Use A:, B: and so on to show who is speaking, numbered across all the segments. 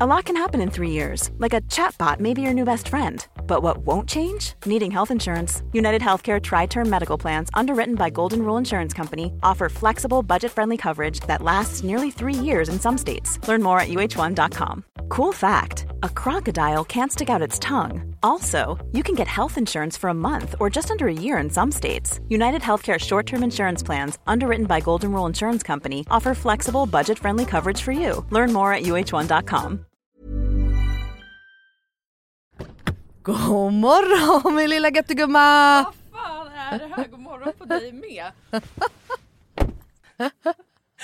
A: A lot can happen in three years, like a chatbot may be your new best friend. But what won't change? Needing health insurance. United Healthcare Tri Term Medical Plans, underwritten by Golden Rule Insurance Company, offer flexible, budget friendly coverage that lasts nearly three years in some states. Learn more at uh1.com. Cool fact a crocodile can't stick out its tongue. Also, you can get health insurance for a month or just under a year in some states. United Healthcare short term insurance plans, underwritten by Golden Rule Insurance Company, offer flexible, budget friendly coverage for you. Learn more at uh1.com.
B: God morgon min lilla göttegumma!
C: Vad fan är det här? God morgon på dig med.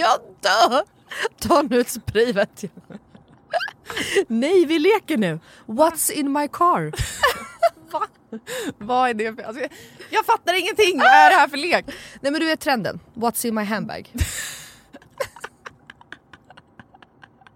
B: Jag dör! Ta nu ett spray vet jag. Nej, vi leker nu. What's in my car?
C: Va? Vad är det för... Alltså, jag, fattar ingenting! Vad är det här för lek?
B: Nej men du vet trenden. What's in my handbag?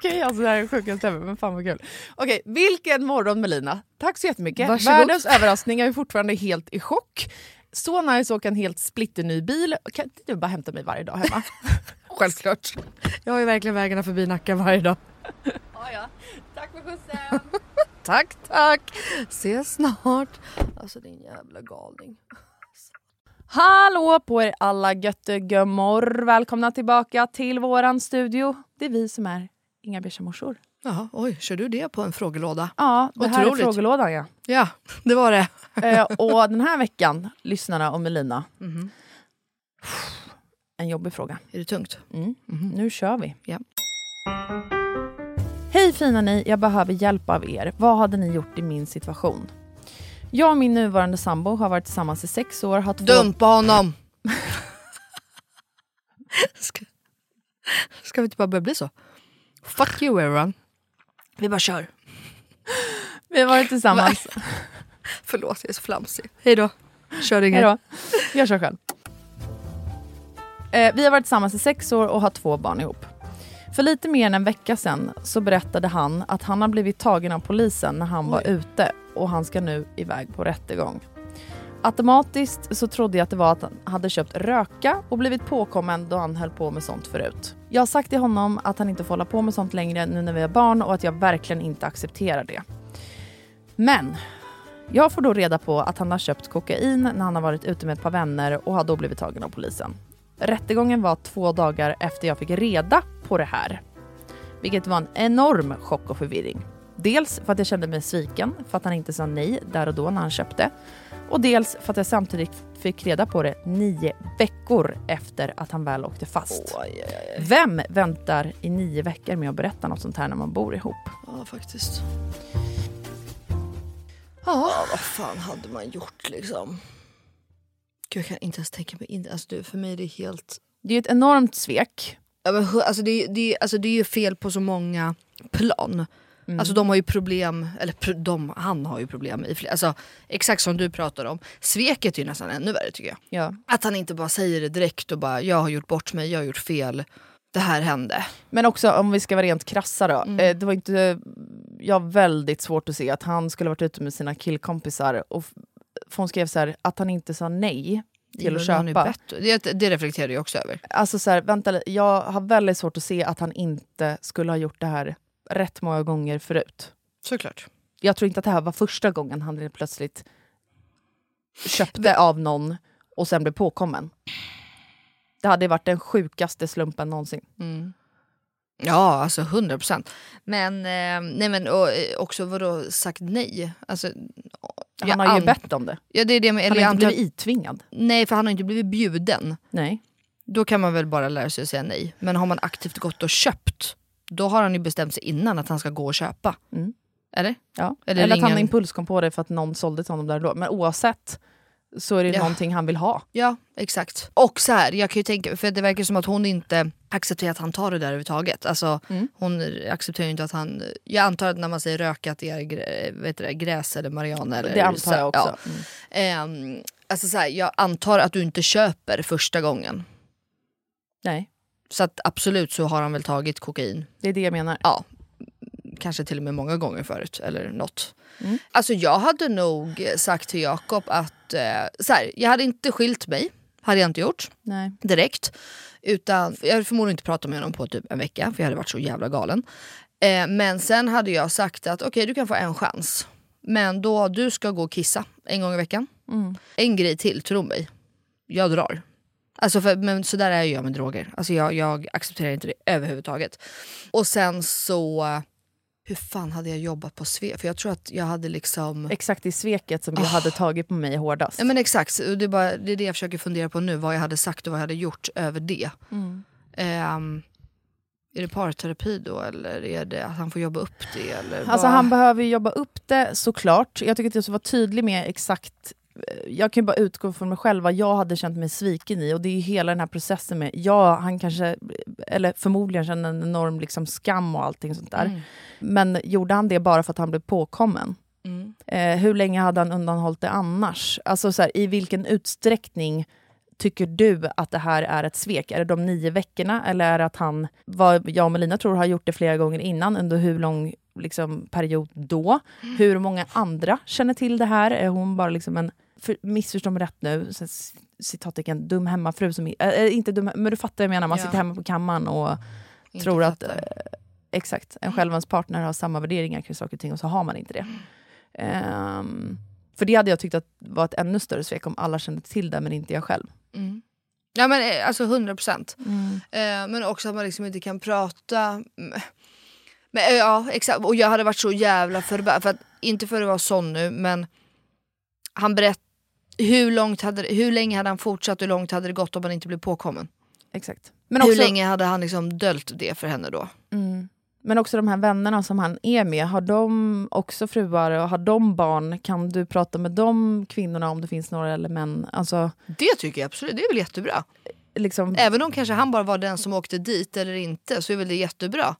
C: Okej, alltså det här är sjukaste ever, men fan vad kul. Okej, vilken morgon Melina. Tack så jättemycket.
B: Varsågod.
C: Världens överraskning, jag är fortfarande helt i chock. Så nice att åka en helt splitterny bil. Kan inte du bara hämta mig varje dag hemma?
B: Självklart. Jag har ju verkligen vägarna förbi Nacka varje dag.
C: ja, ja. Tack för skjutsen.
B: Tack tack. Ses snart. Alltså din jävla galning.
C: Hallå på er alla göttegömmor. Välkomna tillbaka till våran studio. Det är vi som är Inga beiga morsor.
B: Jaha, oj, kör du det på en frågelåda?
C: Ja, det här är frågelådan ja.
B: Ja, det var det.
C: Eh, och den här veckan, lyssnarna och Melina. En jobbig fråga.
B: Är det tungt?
C: Mm. Nu kör vi.
B: Ja.
C: Hej fina ni, jag behöver hjälp av er. Vad hade ni gjort i min situation? Jag och min nuvarande sambo har varit tillsammans i sex år. Har två...
B: Dumpa honom! ska, ska vi inte bara börja bli så? Fuck you everyone. Vi bara kör.
C: Vi har varit tillsammans...
B: Förlåt, jag är så flamsig. Hej då. Kör inget.
C: Hej då. Jag kör själv. Eh, vi har varit tillsammans i sex år och har två barn ihop. För lite mer än en vecka sedan så berättade han att han har blivit tagen av polisen när han var ute och han ska nu iväg på rättegång. Automatiskt så trodde jag att det var att han hade köpt röka och blivit påkommen då han höll på med sånt förut. Jag har sagt till honom att han inte får hålla på med sånt längre nu när vi har barn och att jag verkligen inte accepterar det. Men jag får då reda på att han har köpt kokain när han har varit ute med ett par vänner och har då blivit tagen av polisen. Rättegången var två dagar efter jag fick reda på det här. Vilket var en enorm chock och förvirring. Dels för att jag kände mig sviken för att han inte sa nej där och då när han köpte. Och dels för att jag samtidigt fick reda på det nio veckor efter att han väl åkte fast. Vem väntar i nio veckor med att berätta något sånt här när man bor ihop?
B: Ja, faktiskt. Ja, vad fan hade man gjort liksom? Gud, jag kan inte ens tänka mig in Alltså, du, för mig är det helt...
C: Det är ett enormt svek.
B: Ja, men, alltså, det, det, alltså, det är ju fel på så många plan. Alltså de har ju problem, eller de, han har ju problem i alltså exakt som du pratar om. Sveket är ju nästan ännu värre tycker jag.
C: Ja.
B: Att han inte bara säger det direkt och bara jag har gjort bort mig, jag har gjort fel. Det här hände.
C: Men också om vi ska vara rent krassa då.
B: Mm.
C: Eh, det var inte, jag har väldigt svårt att se att han skulle varit ute med sina killkompisar och hon skrev så här, att han inte sa nej till att köpa.
B: Det, det reflekterar jag också över.
C: Alltså så här, vänta jag har väldigt svårt att se att han inte skulle ha gjort det här rätt många gånger förut.
B: Såklart.
C: Jag tror inte att det här var första gången han plötsligt köpte av någon och sen blev påkommen. Det hade varit den sjukaste slumpen någonsin.
B: Ja, alltså 100 procent. Men, eh, nej men och, eh, också vadå sagt nej? Alltså,
C: Han har ju bett om det.
B: Ja, det är det med,
C: Han har inte blivit itvingad.
B: Nej, för han har inte blivit bjuden.
C: Nej.
B: Då kan man väl bara lära sig att säga nej. Men har man aktivt gått och köpt, då har han ju bestämt sig innan att han ska gå och köpa.
C: Mm.
B: Eller?
C: Ja.
B: Eller
C: Eller, att han impuls kom på det för att någon sålde till honom där och då. Men oavsett så är det
B: Ja.
C: någonting han vill ha.
B: Ja, exakt. Och så här, jag kan ju tänka, för det verkar som att hon inte accepterar att han tar det där överhuvudtaget. Alltså,
C: Mm.
B: Hon accepterar ju inte att han... Jag antar att när man säger röka att det är vet det, gräs eller marijuana. Eller
C: Det antar jag
B: så-
C: också.
B: Ja.
C: Mm.
B: Ehm, Alltså så här, jag antar att du inte köper första gången.
C: Nej,
B: Så att absolut så har han väl tagit kokain.
C: det är det jag menar.
B: Ja, kanske till och med många gånger förut eller något.
C: Mm.
B: Alltså jag hade nog sagt till Jakob att eh, så här, jag hade inte skilt mig. Hade jag inte gjort
C: Nej.
B: direkt. Utan jag hade förmodligen inte pratat med honom på typ en vecka för jag hade varit så jävla galen. Eh, men sen hade jag sagt att okej du kan få en chans. Men då du ska gå och kissa en gång i veckan. En grej till, tro mig. Jag drar. Alltså för, men så där är jag med droger. Alltså jag, jag accepterar inte det överhuvudtaget. Och sen så... Hur fan hade jag jobbat på Sve? För jag tror att jag hade liksom...
C: Exakt i sveket som jag hade tagit på mig hårdast.
B: Ja men exakt, det är, bara, det är det jag försöker fundera på nu. Vad jag hade sagt och vad jag hade gjort över det. Ehm, är det parterapi då eller är det att han får jobba upp det? Eller
C: Alltså
B: vad?
C: han behöver jobba upp det såklart. Jag tycker att jag ska vara tydlig med exakt jag kan bara utgå från mig själv vad jag hade känt mig sviken i och det är ju hela den här processen med, ja han kanske, eller förmodligen känner en enorm liksom skam och allting sånt där.
B: Mm.
C: Men gjorde han det bara för att han blev påkommen?
B: Mm.
C: Eh, hur länge hade han undanhållit det annars? Alltså så här, i vilken utsträckning tycker du att det här är ett svek? Är det de nio veckorna eller är det att han, vad jag och Melina tror har gjort det flera gånger innan, under hur lång liksom, period då? Hur många andra känner till det här? Är hon bara liksom en, för, missförstå mig rätt nu, citattecken, dum hemmafru som, äh, inte dum, men du fattar vad jag menar, man
B: Ja.
C: sitter hemma på kammaren och
B: Inte
C: tror att
B: fattar.
C: eh, exakt, en själv och ens partner har samma värderingar kring saker och ting och så har man inte det. Ehm, för det hade jag tyckt att var ett ännu större svek om alla kände till det men inte jag själv.
B: Mm. Ja men alltså 100 procent. Eh, men också att man liksom inte kan prata. mm. Men ja exakt, och jag hade varit så jävla förbannad. För att, inte för att vara sån nu men han berättade hur, långt hade, hur länge hade han fortsatt hur långt hade det gått om han inte blev påkommen?
C: Exakt. Men
B: hur
C: också,
B: länge hade han liksom döljt det för henne då?
C: Mm. Men också de här vännerna som han är med, har de också fruar och har de barn? Kan du prata med de kvinnorna om det finns några eller män? Alltså,
B: Det tycker jag absolut, det är väl jättebra.
C: liksom,
B: Även om kanske han bara var den som åkte dit eller inte så är väl det jättebra.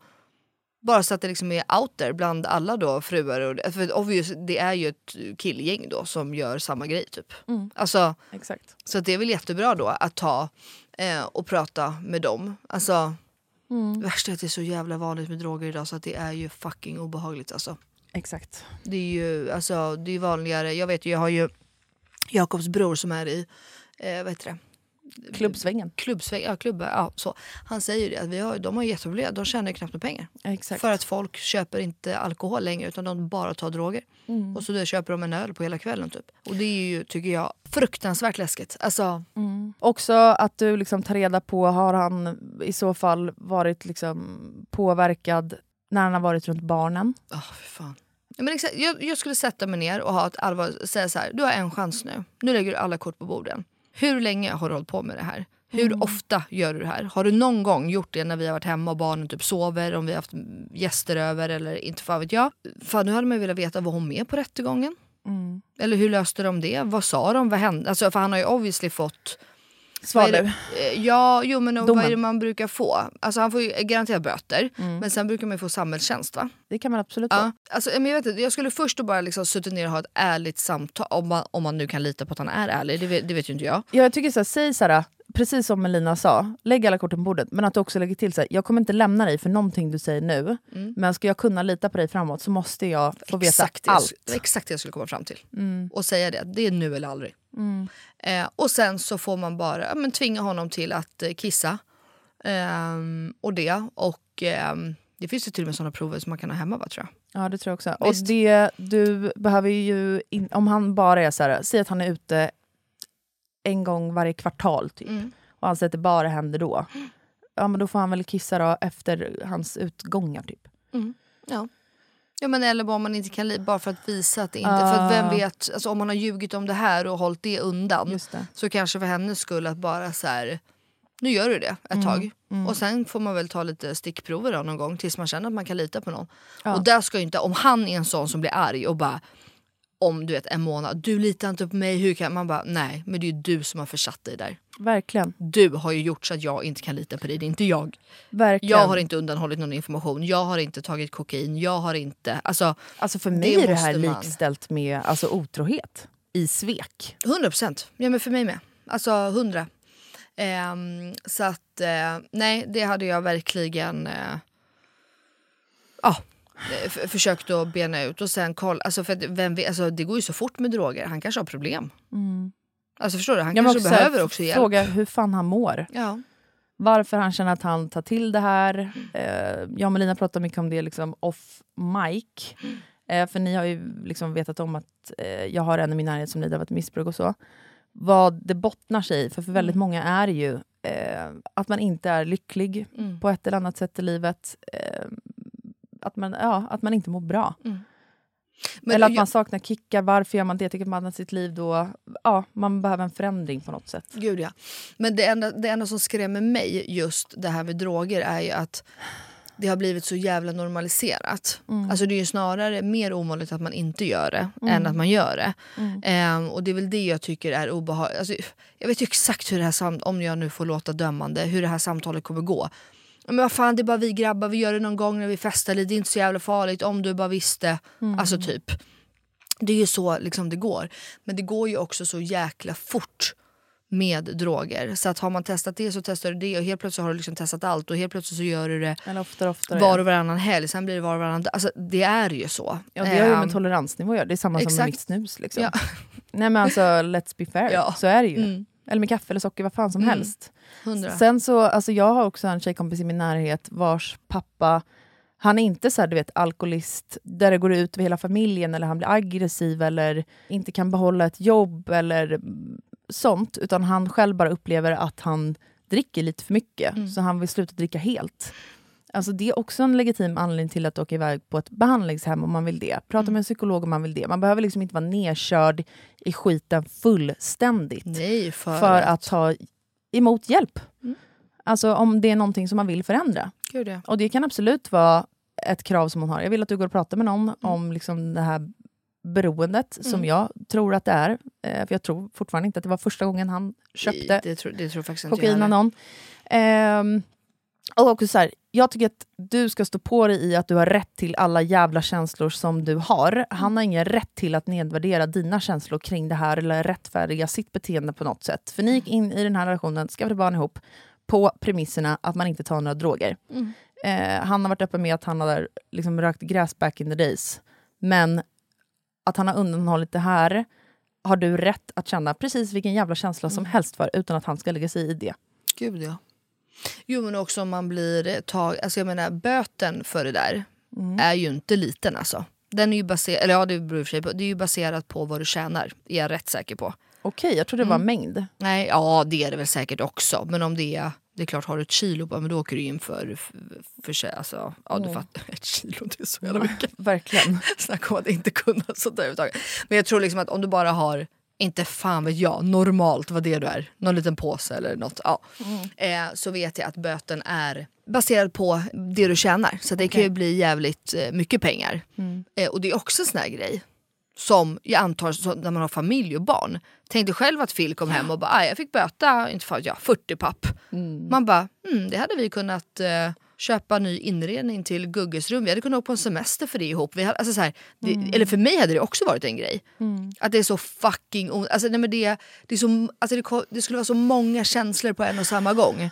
B: Bara så att det liksom är out there bland alla då fruar. Och, för obvious, det är ju ett killgäng då som gör samma grej typ.
C: Mm.
B: Alltså,
C: exakt.
B: så det är väl jättebra då att ta eh, och prata med dem. Alltså,
C: Mm.
B: Det värsta är att det är så jävla vanligt med droger idag så att det är ju fucking obehagligt alltså.
C: Exakt.
B: Det är ju alltså, det är vanligare. Jag vet ju, jag har ju Jakobs bror som är i, eh, vad heter det?
C: Klubbsvängen.
B: klubbsväng, ja, klubbar, ja, så. Han säger ju det att vi har, de har jätteproblem, de tjänar ju knappt några pengar.
C: Exakt.
B: För att folk köper inte alkohol längre utan de bara tar droger.
C: Mm.
B: Och så där köper de en öl på hela kvällen typ. Och det är ju, tycker jag, fruktansvärt läskigt. Alltså,
C: Mm. Också att du liksom tar reda på, har han i så fall varit liksom påverkad när han har varit runt barnen?
B: fy fan. Men exakt, jag, jag skulle sätta mig ner och ha ett allvar, säga så här, du har en chans nu. Nu lägger du alla kort på borden. Hur länge har du hållit på med det här? Hur ofta gör du det här? Har du någon gång gjort det när vi har varit hemma och barnen typ sover, om vi har haft gäster över eller inte fan vet jag. Fan nu hade man ju velat veta, var hon med på rättegången? Eller hur löste de det? Vad sa de? Vad hände? Alltså, för han har ju obviously fått...
C: Svar
B: vad
C: nu.
B: Eh, Ja, jo men vad
C: Domen.
B: är det man brukar få? Alltså han får ju garanterat böter, men sen brukar man ju få samhällstjänst va?
C: Det kan man absolut få.
B: Ja. Alltså, men jag, vet inte, jag skulle först då bara liksom suttit ner och ha ett ärligt samtal, om man, om man nu kan lita på att han är ärlig, det vet, det vet ju inte jag.
C: Ja, jag tycker så här, säg så här, precis som Melina sa, lägg alla korten på bordet. Men att du också lägger till så här, jag kommer inte lämna dig för någonting du säger nu. Men ska jag kunna lita på dig framåt så måste jag få veta
B: Exakt det,
C: allt.
B: det exakt det jag skulle komma fram till. Och säga det, det är nu eller aldrig. Eh, och sen så får man bara ja, men tvinga honom till att eh, kissa. Ehm, och det. Och ehm, det finns ju till och med sådana prover som man kan ha hemma va, tror jag.
C: Ja, det tror jag också. Och
B: Visst.
C: det, du behöver ju, in, om han bara är så här, säg att han är ute en gång varje kvartal typ.
B: Mm.
C: Och han säger att det bara händer då. Ja, men då får han väl kissa då efter hans utgångar typ.
B: Ja. Ja, men eller bara om man inte kan li- bara för att visa att det inte... För
C: Ah.
B: att vem vet, alltså, om man har ljugit om det här och hållit det undan
C: det.
B: så kanske för hennes skull att bara så här, nu gör du det ett tag. Och sen får man väl ta lite stickprover då någon gång tills man känner att man kan lita på någon.
C: Ja.
B: Och där ska ju inte, om han är en sån som blir arg och bara om du vet en månad, du litar inte på mig, hur kan man bara nej men det är ju du som har försatt dig där.
C: Verkligen.
B: Du har ju gjort så att jag inte kan lita på dig, det är inte jag.
C: Verkligen.
B: Jag har inte undanhållit någon information, jag har inte tagit kokain, jag har inte... Alltså,
C: Alltså för
B: Det
C: mig är det här
B: man.
C: likställt med alltså, otrohet. i svek.
B: 100 procent. Ja men för mig med. Alltså 100. Ehm, så att eh, nej det hade jag verkligen eh, ja, eh, försökt att bena ut och sen kolla. Alltså för att vem alltså det går ju så fort med droger. Han kanske har problem. Alltså förstår du? Han
C: Jag
B: kanske
C: också
B: behöver också hjälp.
C: fråga hur fan han mår.
B: Ja.
C: Varför han känner att han tar till det här. Eh, jag och Melina pratar mycket om det liksom off mic. Eh, för ni har ju liksom vetat om att eh, jag har en i min närhet som lider av ett missbruk och så. Vad det bottnar sig i, för för väldigt många är ju eh, att man inte är lycklig
B: Mm.
C: på ett eller annat sätt i livet. Att, man, ja, att man inte mår bra.
B: Men
C: eller att
B: jag-
C: man saknar kickar. Varför gör man det? Tycker man att sitt liv då... Ja, man behöver en förändring på något sätt.
B: Gud ja. Men det enda, det enda som skrämmer mig just det här med droger är ju att det har blivit så jävla normaliserat. Alltså det är ju snarare mer ovanligt att man inte gör det än att man gör det. Ehm, och det är väl det jag tycker är obehagligt. Alltså, jag vet ju exakt hur det här sam- om jag nu får låta dömande, hur det här samtalet kommer gå. Men vad fan det är bara vi grabbar, vi gör det någon gång när vi festar lite, det är inte så jävla farligt om du bara visste. Alltså typ. Det är ju så liksom det går. Men det går ju också så jäkla fort med droger. Så att har man testat det så testar du det och helt plötsligt har du liksom testat allt och helt plötsligt så gör du det
C: Eller oftare oftare.
B: var och varannan helg, sen blir det var och varannan. Alltså det är ju så.
C: Ja, det har ju
B: Ehm,
C: med toleransnivå att göra. Det är samma som med
B: exakt.
C: mitt snus. Liksom.
B: Ja.
C: Nej men alltså, let's be fair.
B: Ja.
C: Så är det ju.
B: Mm.
C: Eller med kaffe eller socker, vad fan som
B: Mm.
C: helst.
B: Hundra.
C: Sen så, alltså jag har också en tjejkompis i min närhet vars pappa, han är inte så här, du vet, alkoholist där det går ut över hela familjen eller han blir aggressiv eller inte kan behålla ett jobb eller sånt. Utan han själv bara upplever att han dricker lite för mycket.
B: Mm.
C: Så han vill sluta dricka helt. Alltså det är också en legitim anledning till att åka iväg på ett behandlingshem om man vill det. Prata
B: Mm.
C: med en psykolog om man vill det. Man behöver liksom inte vara nedkörd i skiten fullständigt
B: Nej, för,
C: för att ta emot hjälp.
B: Mm.
C: Alltså om det är någonting som man vill förändra.
B: Gud, ja.
C: Och det kan absolut vara ett krav som hon har. Jag vill att du går och pratar med någon
B: Mm.
C: om liksom det här beroendet som jag tror att det är. Eh, för jag tror fortfarande inte att det var första gången han köpte
B: Det, tror, det tror faktiskt inte
C: kokain av någon. Ehm, och också så här, jag tycker att du ska stå på dig i att du har rätt till alla jävla känslor som du har. Han har ingen rätt till att nedvärdera dina känslor kring det här eller rättfärdiga sitt beteende på något sätt. För ni gick in i den här relationen, skaffade barn ihop, på premisserna att man inte tar några droger.
B: Mm.
C: Eh, han har varit öppen med att han har liksom rökt gräs back in the days. Men att han har undanhållit det här har du rätt att känna precis vilken jävla känsla som helst för utan att han ska lägga sig i det.
B: Gud ja. Jo men också om man blir tag... Alltså jag menar böten för det där är ju inte liten alltså. Den är ju baserad, eller ja det beror för sig på, det är ju baserat på vad du tjänar, är jag rätt säker på.
C: Okej, jag tror det var mängd.
B: Nej, ja det är det väl säkert också. Men om det är, det är klart har du ett kilo men då åker du in för, för, för. Alltså, ja du fattar, ett kilo det är så jävla mycket.
C: Verkligen.
B: Snacka om att inte kunna sånt där överhuvudtaget. Men jag tror liksom att om du bara har, inte fan vet jag, normalt vad det du är, någon liten påse eller något. Ja. Eh, så vet jag att böten är baserad på det du tjänar. Så det kan ju bli jävligt eh, mycket pengar. Eh, och det är också en sån här grej. Som jag antar så, när man har familj och barn. Tänk dig själv att Phil kom hem och bara "Aj, jag fick böta inte fan, ja, 40 papp. Man bara mm, det hade vi kunnat eh, köpa ny inredning till Gugges rum. Vi hade kunnat åka på en semester för det ihop. Vi hade, alltså så här, det, Eller för mig hade det också varit en grej. Att det är så fucking alltså, nej, men det, det, är så, alltså, det, det skulle vara så många känslor på en och samma gång.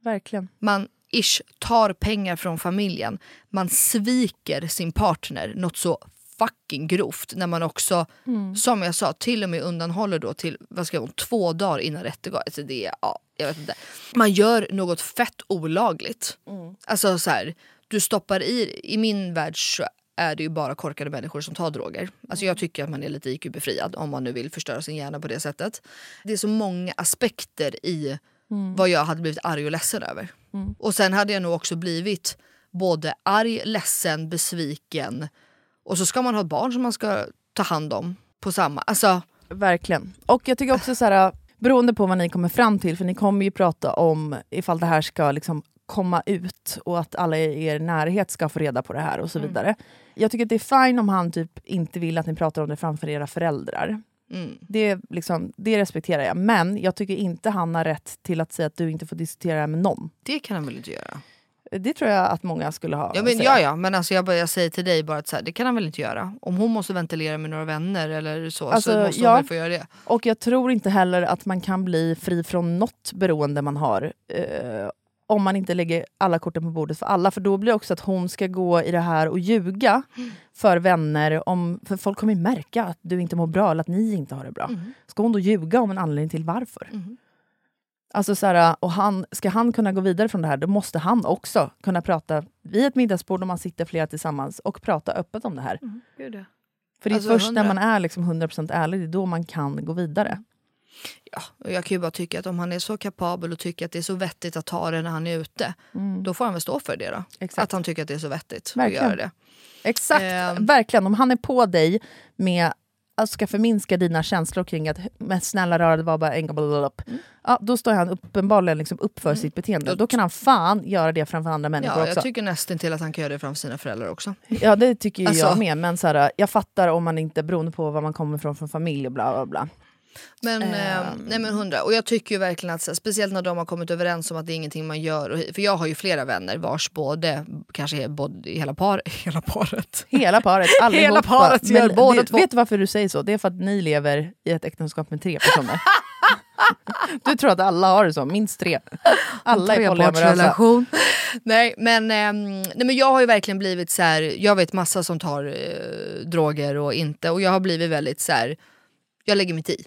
C: Verkligen.
B: Man ish tar pengar från familjen. Man sviker sin partner något så fucking grovt när man också, som jag sa, till och med undanhåller då till vad ska jag, säga, två dagar innan rättegång. Alltså det, är- ja, jag vet inte. Man gör något fett olagligt. Alltså så här, du stoppar i, i min värld så är det ju bara korkade människor som tar droger. Alltså jag tycker att man är lite IQ-befriad om man nu vill förstöra sin hjärna på det sättet. Det är så många aspekter i vad jag hade blivit arg och ledsen över. Och sen hade jag nog också blivit både arg, ledsen, besviken och så ska man ha ett barn som man ska ta hand om på samma... Alltså,
C: Verkligen. Och jag tycker också så här, beroende på vad ni kommer fram till, för ni kommer ju prata om ifall det här ska liksom komma ut och att alla i er närhet ska få reda på det här och så vidare. Jag tycker att det är fine om han typ inte vill att ni pratar om det framför era föräldrar.
B: mm,
C: Det, liksom, det respekterar jag. Men jag tycker inte han har rätt till att säga att du inte får diskutera det här med någon.
B: det kan han väl inte göra?
C: Det tror jag att många skulle ha.
B: Ja, men, ja, ja, men alltså jag, bara, jag säger till dig bara att så här, det kan han väl inte göra. Om hon måste ventilera med några vänner eller så,
C: Alltså,
B: så måste
C: ja.
B: hon väl få göra det.
C: Och jag tror inte heller att man kan bli fri från något beroende man har. Eh, om man inte lägger alla korten på bordet för alla. För då blir det också att hon ska gå i det här och ljuga för vänner. Om, för folk kommer ju märka att du inte mår bra eller att ni inte har det bra. Ska hon då ljuga om en anledning till varför? Alltså så här, och han, ska han kunna gå vidare från det här, då måste han också kunna prata vid ett middagsbord om man sitter flera tillsammans och prata öppet om det här. För det är
B: Alltså,
C: först när
B: 100.
C: man är liksom 100% ärlig, det är då man kan gå vidare.
B: Ja, och jag kan ju bara tycka att om han är så kapabel och tycker att det är så vettigt att ta det när han är ute, då får han väl stå för det då.
C: Exakt.
B: Att han tycker att det är så vettigt
C: Verkligen.
B: att göra det.
C: Exakt,
B: Ehm.
C: verkligen. Om han är på dig med ska förminska dina känslor kring att men snälla rara, det var bara en gång, blablabla."
B: Mm.
C: ja, då står han uppenbarligen liksom upp för sitt beteende. Då kan han fan göra det framför andra människor
B: Ja,
C: också.
B: jag tycker nästan till att han kan göra det framför sina föräldrar också.
C: Ja det tycker
B: Alltså-
C: jag med, men så här, jag fattar om man inte, beroende på var man kommer ifrån för familj och bla bla bla.
B: Men, eh, nej men hundra. Och jag tycker ju verkligen att speciellt när de har kommit överens om att det är ingenting man gör. För jag har ju flera vänner vars både, kanske både, hela, par, hela paret.
C: Hela paret, allihopa.
B: paret gör
C: Men
B: båda två.
C: Vet du varför du säger så? Det är för att ni lever i ett äktenskap med tre personer. du tror att alla har det så, minst tre. Alla är polyamorösa.
B: Nej, men, ehm, nej men jag har ju verkligen blivit så här. jag vet massa som tar eh, droger och inte. Och jag har blivit väldigt så här. jag lägger mitt i.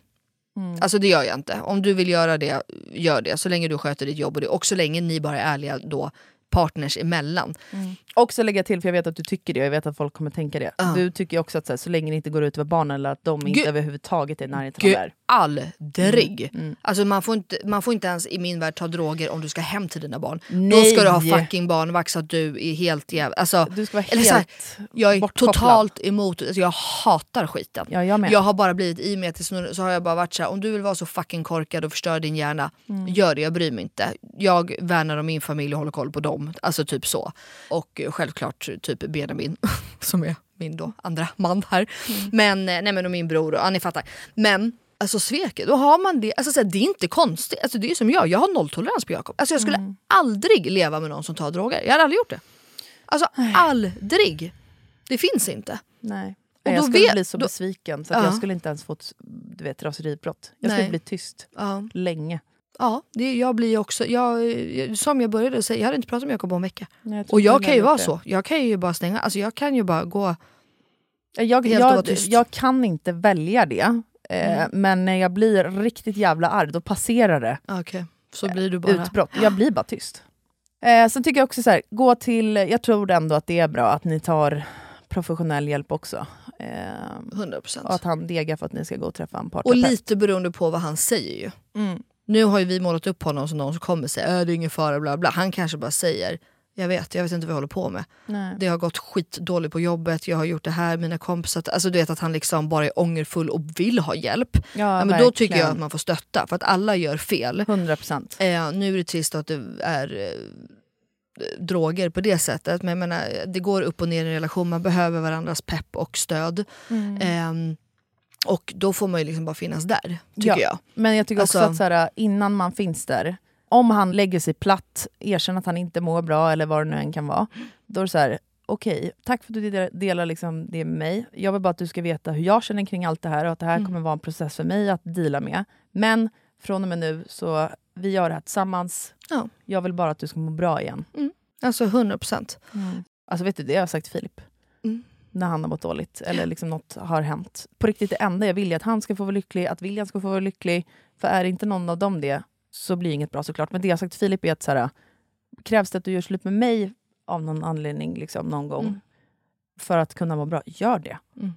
B: Alltså det gör jag inte. Om du vill göra det, gör det. Så länge du sköter ditt jobb och det. Och så länge ni bara är ärliga då partners emellan.
C: Och så lägga till, för jag vet att du tycker det och jag vet att folk kommer tänka det.
B: Ja.
C: Du tycker också att så, här, så länge det inte går ut över barnen eller att de inte
B: Gud.
C: överhuvudtaget är i närheten av
B: Gud,
C: det här.
B: Aldrig.
C: Mm,
B: Alltså man får, inte, man får inte ens i min värld ta droger om du ska hem till dina barn. Då
C: Nej.
B: ska du ha fucking barnvakt så att du är helt jävla... Alltså,
C: Du ska vara
B: så här,
C: helt
B: jag är
C: bortkopplad.
B: totalt emot, alltså jag hatar skiten.
C: Ja, jag med.
B: Jag har bara blivit i mig till snurr, så har jag bara varit så här, om du vill vara så fucking korkad och förstöra din hjärna,
C: Mm.
B: gör det, jag bryr mig inte. Jag värnar om min familj och håller koll på dem. Alltså typ så. Och eh, självklart typ Benjamin, som är min då andra man här.
C: Mm.
B: Men, eh, nej men och min bror, och, ja, ni fattar. Men Alltså sveket, då har man det. Alltså, så här, det är inte konstigt. Alltså, det är som jag, jag har nolltolerans på Jakob. Alltså, jag skulle
C: Mm.
B: aldrig leva med någon som tar droger. Jag hade aldrig gjort det. Alltså aldrig. Det finns inte.
C: Nej.
B: Och
C: jag
B: då
C: skulle
B: vet-
C: bli så
B: då-
C: besviken så att
B: Ja.
C: jag skulle inte ens få ett du vet, raseriutbrott. Jag skulle
B: Nej.
C: bli tyst
B: Ja.
C: länge.
B: Ja, det, jag blir också, jag, eh, som jag började säga, jag hade inte pratat med Jakob på en vecka.
C: Nej, jag
B: Och jag kan ju vara
C: det.
B: så. Jag kan ju bara stänga, alltså jag kan ju bara gå...
C: Jag, jag, jag kan inte välja det. Eh, Men när jag blir riktigt jävla arg, då passerar det
B: Okej, så blir du bara...
C: utbrott. Jag blir bara tyst. Eh, sen tycker jag också så här, gå till, jag tror ändå att det är bra att ni tar professionell hjälp också. Eh,
B: 100 procent.
C: och att han degar för att ni ska gå och träffa en
B: Och
C: parterapeut.
B: lite beroende på vad han säger ju.
C: Mm.
B: Nu har ju vi målat upp honom som någon som kommer säga äh, det är ingen fara bla bla. Han kanske bara säger jag vet, jag vet inte vad jag håller på med.
C: Nej.
B: Det har gått skitdåligt på jobbet, jag har gjort det här, mina kompisar... Alltså du vet att han liksom bara är ångerfull och vill ha hjälp.
C: Ja,
B: Ja, men då tycker jag att man får stötta, för att alla gör fel.
C: 100 procent.
B: Eh, nu är det trist att det är eh, droger på det sättet. Men jag menar, det går upp och ner i en relation, man behöver varandras pepp och stöd.
C: Mm.
B: Ehm, och då får man ju liksom bara finnas där, tycker
C: Ja.
B: jag.
C: Men jag tycker också
B: Alltså-
C: att så här, innan man finns där, om han lägger sig platt, erkänner att han inte mår bra eller vad det nu än kan vara, då är det så här, okej, tack för att du delar, liksom det med mig. Jag vill bara att du ska veta hur jag känner kring allt det här och att det här kommer vara en process för mig att deala med. Men från och med nu, så vi gör det här tillsammans.
B: Ja.
C: Jag vill bara att du ska må bra igen.
B: Alltså 100 procent.
C: Alltså vet du, det har jag sagt till Filip.
B: Mm.
C: När han har mått dåligt eller liksom något har hänt. På riktigt, det enda jag vill är att han ska få vara lycklig, att William ska få vara lycklig. För är inte någon av dem det, så blir inget bra såklart. Men det jag sagt till Filip är att så här, krävs det att du gör slut med mig av någon anledning liksom, någon gång
B: Mm.
C: för att kunna må bra, gör det.
B: Mm.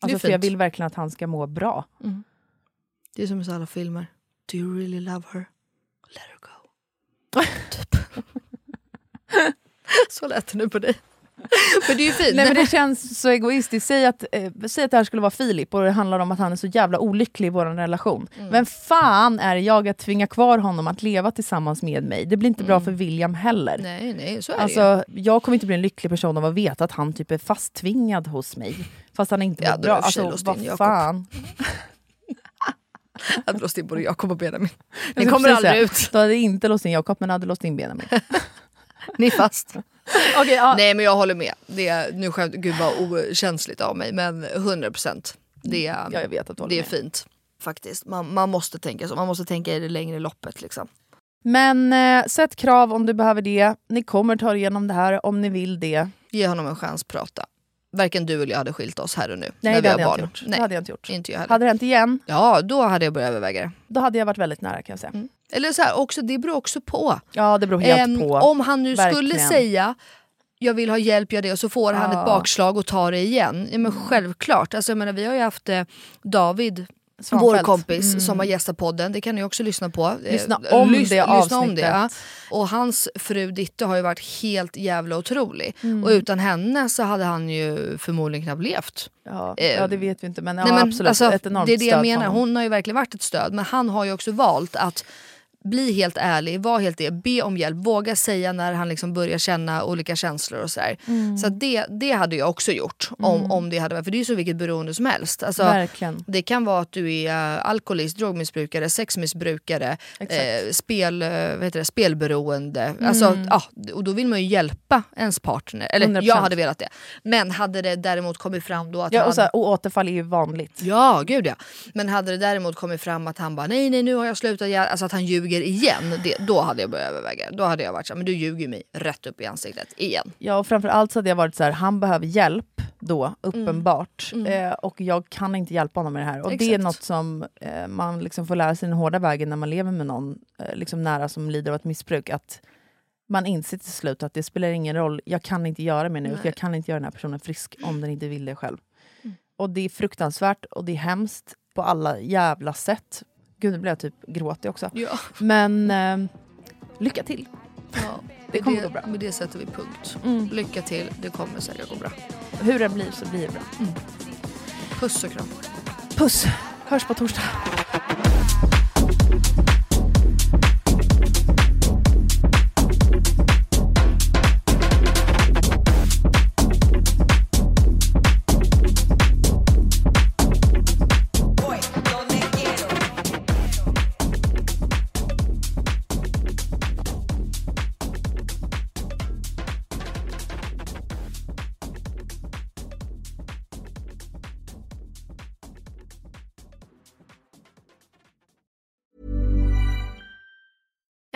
C: Alltså, för jag vill verkligen att han ska må bra.
B: Det är som i alla filmer. Do you really love her? Let her go. typ. så lät det nu på dig. Men det är ju fint.
C: Nej, men det känns så egoistiskt. Säg att, eh, säg att det här skulle vara Filip och det handlar om att han är så jävla olycklig i vår relation.
B: Mm.
C: Vem fan är jag att tvinga kvar honom att leva tillsammans med mig? Det blir inte bra för William heller.
B: Mm. Nej, nej, så är det.
C: Alltså, jag kommer inte bli en lycklig person av att veta att han typ är fasttvingad hos mig. Fast han inte
B: Ja,
C: bra. Alltså, vad fan.
B: Jag hade låst in både Jakob och Benjamin. Ni kommer aldrig ut.
C: Du hade inte låst in Jakob men hade låst in Benjamin.
B: Ni är fast.
C: Okej, ja.
B: Nej men jag håller med. Det är, nu skämt, gud vad okänsligt av mig men 100% det, är-
C: Ja, jag vet att
B: det är
C: med.
B: fint. Faktiskt. Man, man måste tänka så. Man måste tänka i det längre loppet liksom.
C: Men eh, sätt krav om du behöver det. Ni kommer ta er igenom det här om ni vill det.
B: Ge honom en chans att prata. Varken du eller jag hade skilt oss här och nu.
C: Nej,
B: när
C: det
B: vi
C: hade,
B: har
C: jag
B: barn.
C: inte gjort.
B: Nej,
C: det hade jag inte gjort.
B: inte jag heller.
C: Hade det hänt igen,
B: Ja, då hade jag börjat överväga det.
C: då hade jag varit väldigt nära kan jag säga.
B: Eller så här, också, det beror också på.
C: Ja, det beror helt
B: Ehm,
C: på.
B: Om han nu skulle
C: Verkligen.
B: säga jag vill ha hjälp, gör det och så får han
C: Ja.
B: ett bakslag och tar det igen. Ja, men självklart. Alltså, jag menar, vi har ju haft eh, David
C: Svanfält.
B: Vår kompis
C: Mm.
B: som har gästat podden, det kan ni också lyssna på. Eh,
C: Lyssna om det
B: lyssna om
C: avsnittet.
B: det. ja. Och hans fru Ditte har ju varit helt jävla otrolig.
C: Mm.
B: Och utan henne så hade han ju förmodligen knappt levt.
C: Ja,
B: Eh,
C: ja, det vet vi inte. Men, ja,
B: Nej, men,
C: absolut.
B: alltså,
C: ett enormt
B: det är det jag menar. Hon har ju verkligen varit ett stöd. Men han har ju också valt att bli helt ärlig, vara helt det, be om hjälp, våga säga när han liksom börjar känna olika känslor och sådär.
C: Mm.
B: Så det, det hade jag också gjort. Om, om det hade varit, för det är ju så vilket beroende som helst. Alltså,
C: Verkligen.
B: det kan vara att du är äh, alkoholist, drogmissbrukare, sexmissbrukare, eh, spel, eh, vad heter det, spelberoende. Alltså, ja, och då vill man ju hjälpa ens partner. Eller
C: 100%.
B: jag hade velat det. Men hade det däremot kommit fram då att
C: Ja, och, så och återfall är ju vanligt.
B: Ja, gud ja. Men hade det däremot kommit fram att han bara nej, nej, nu har jag slutat, göra-" alltså att han ljuger igen. Det, då hade jag börjat överväga. Då hade jag varit så här, men du ljuger mig rätt upp i ansiktet igen.
C: Ja, och framförallt så hade jag varit så här, han behöver hjälp då, uppenbart. Eh, och jag kan inte hjälpa honom med det här. Och det är
B: Exakt.
C: något som eh, man liksom får lära sig den hårda vägen när man lever med någon eh, liksom nära som lider av ett missbruk. Att man inser till slut att det spelar ingen roll, jag kan inte göra mer nu, för jag kan inte göra den här personen frisk om den inte vill det själv. Och det är fruktansvärt och det är hemskt på alla jävla sätt. Gud, nu blev jag typ gråtig också.
B: Ja.
C: Men eh, lycka till.
B: ja.
C: Det kommer
B: med
C: gå bra.
B: Med det sätter vi punkt.
C: Mm.
B: Lycka till, det kommer säkert gå bra.
C: Hur det blir så blir det bra.
B: Puss och kram.
C: Puss! Hörs på torsdag.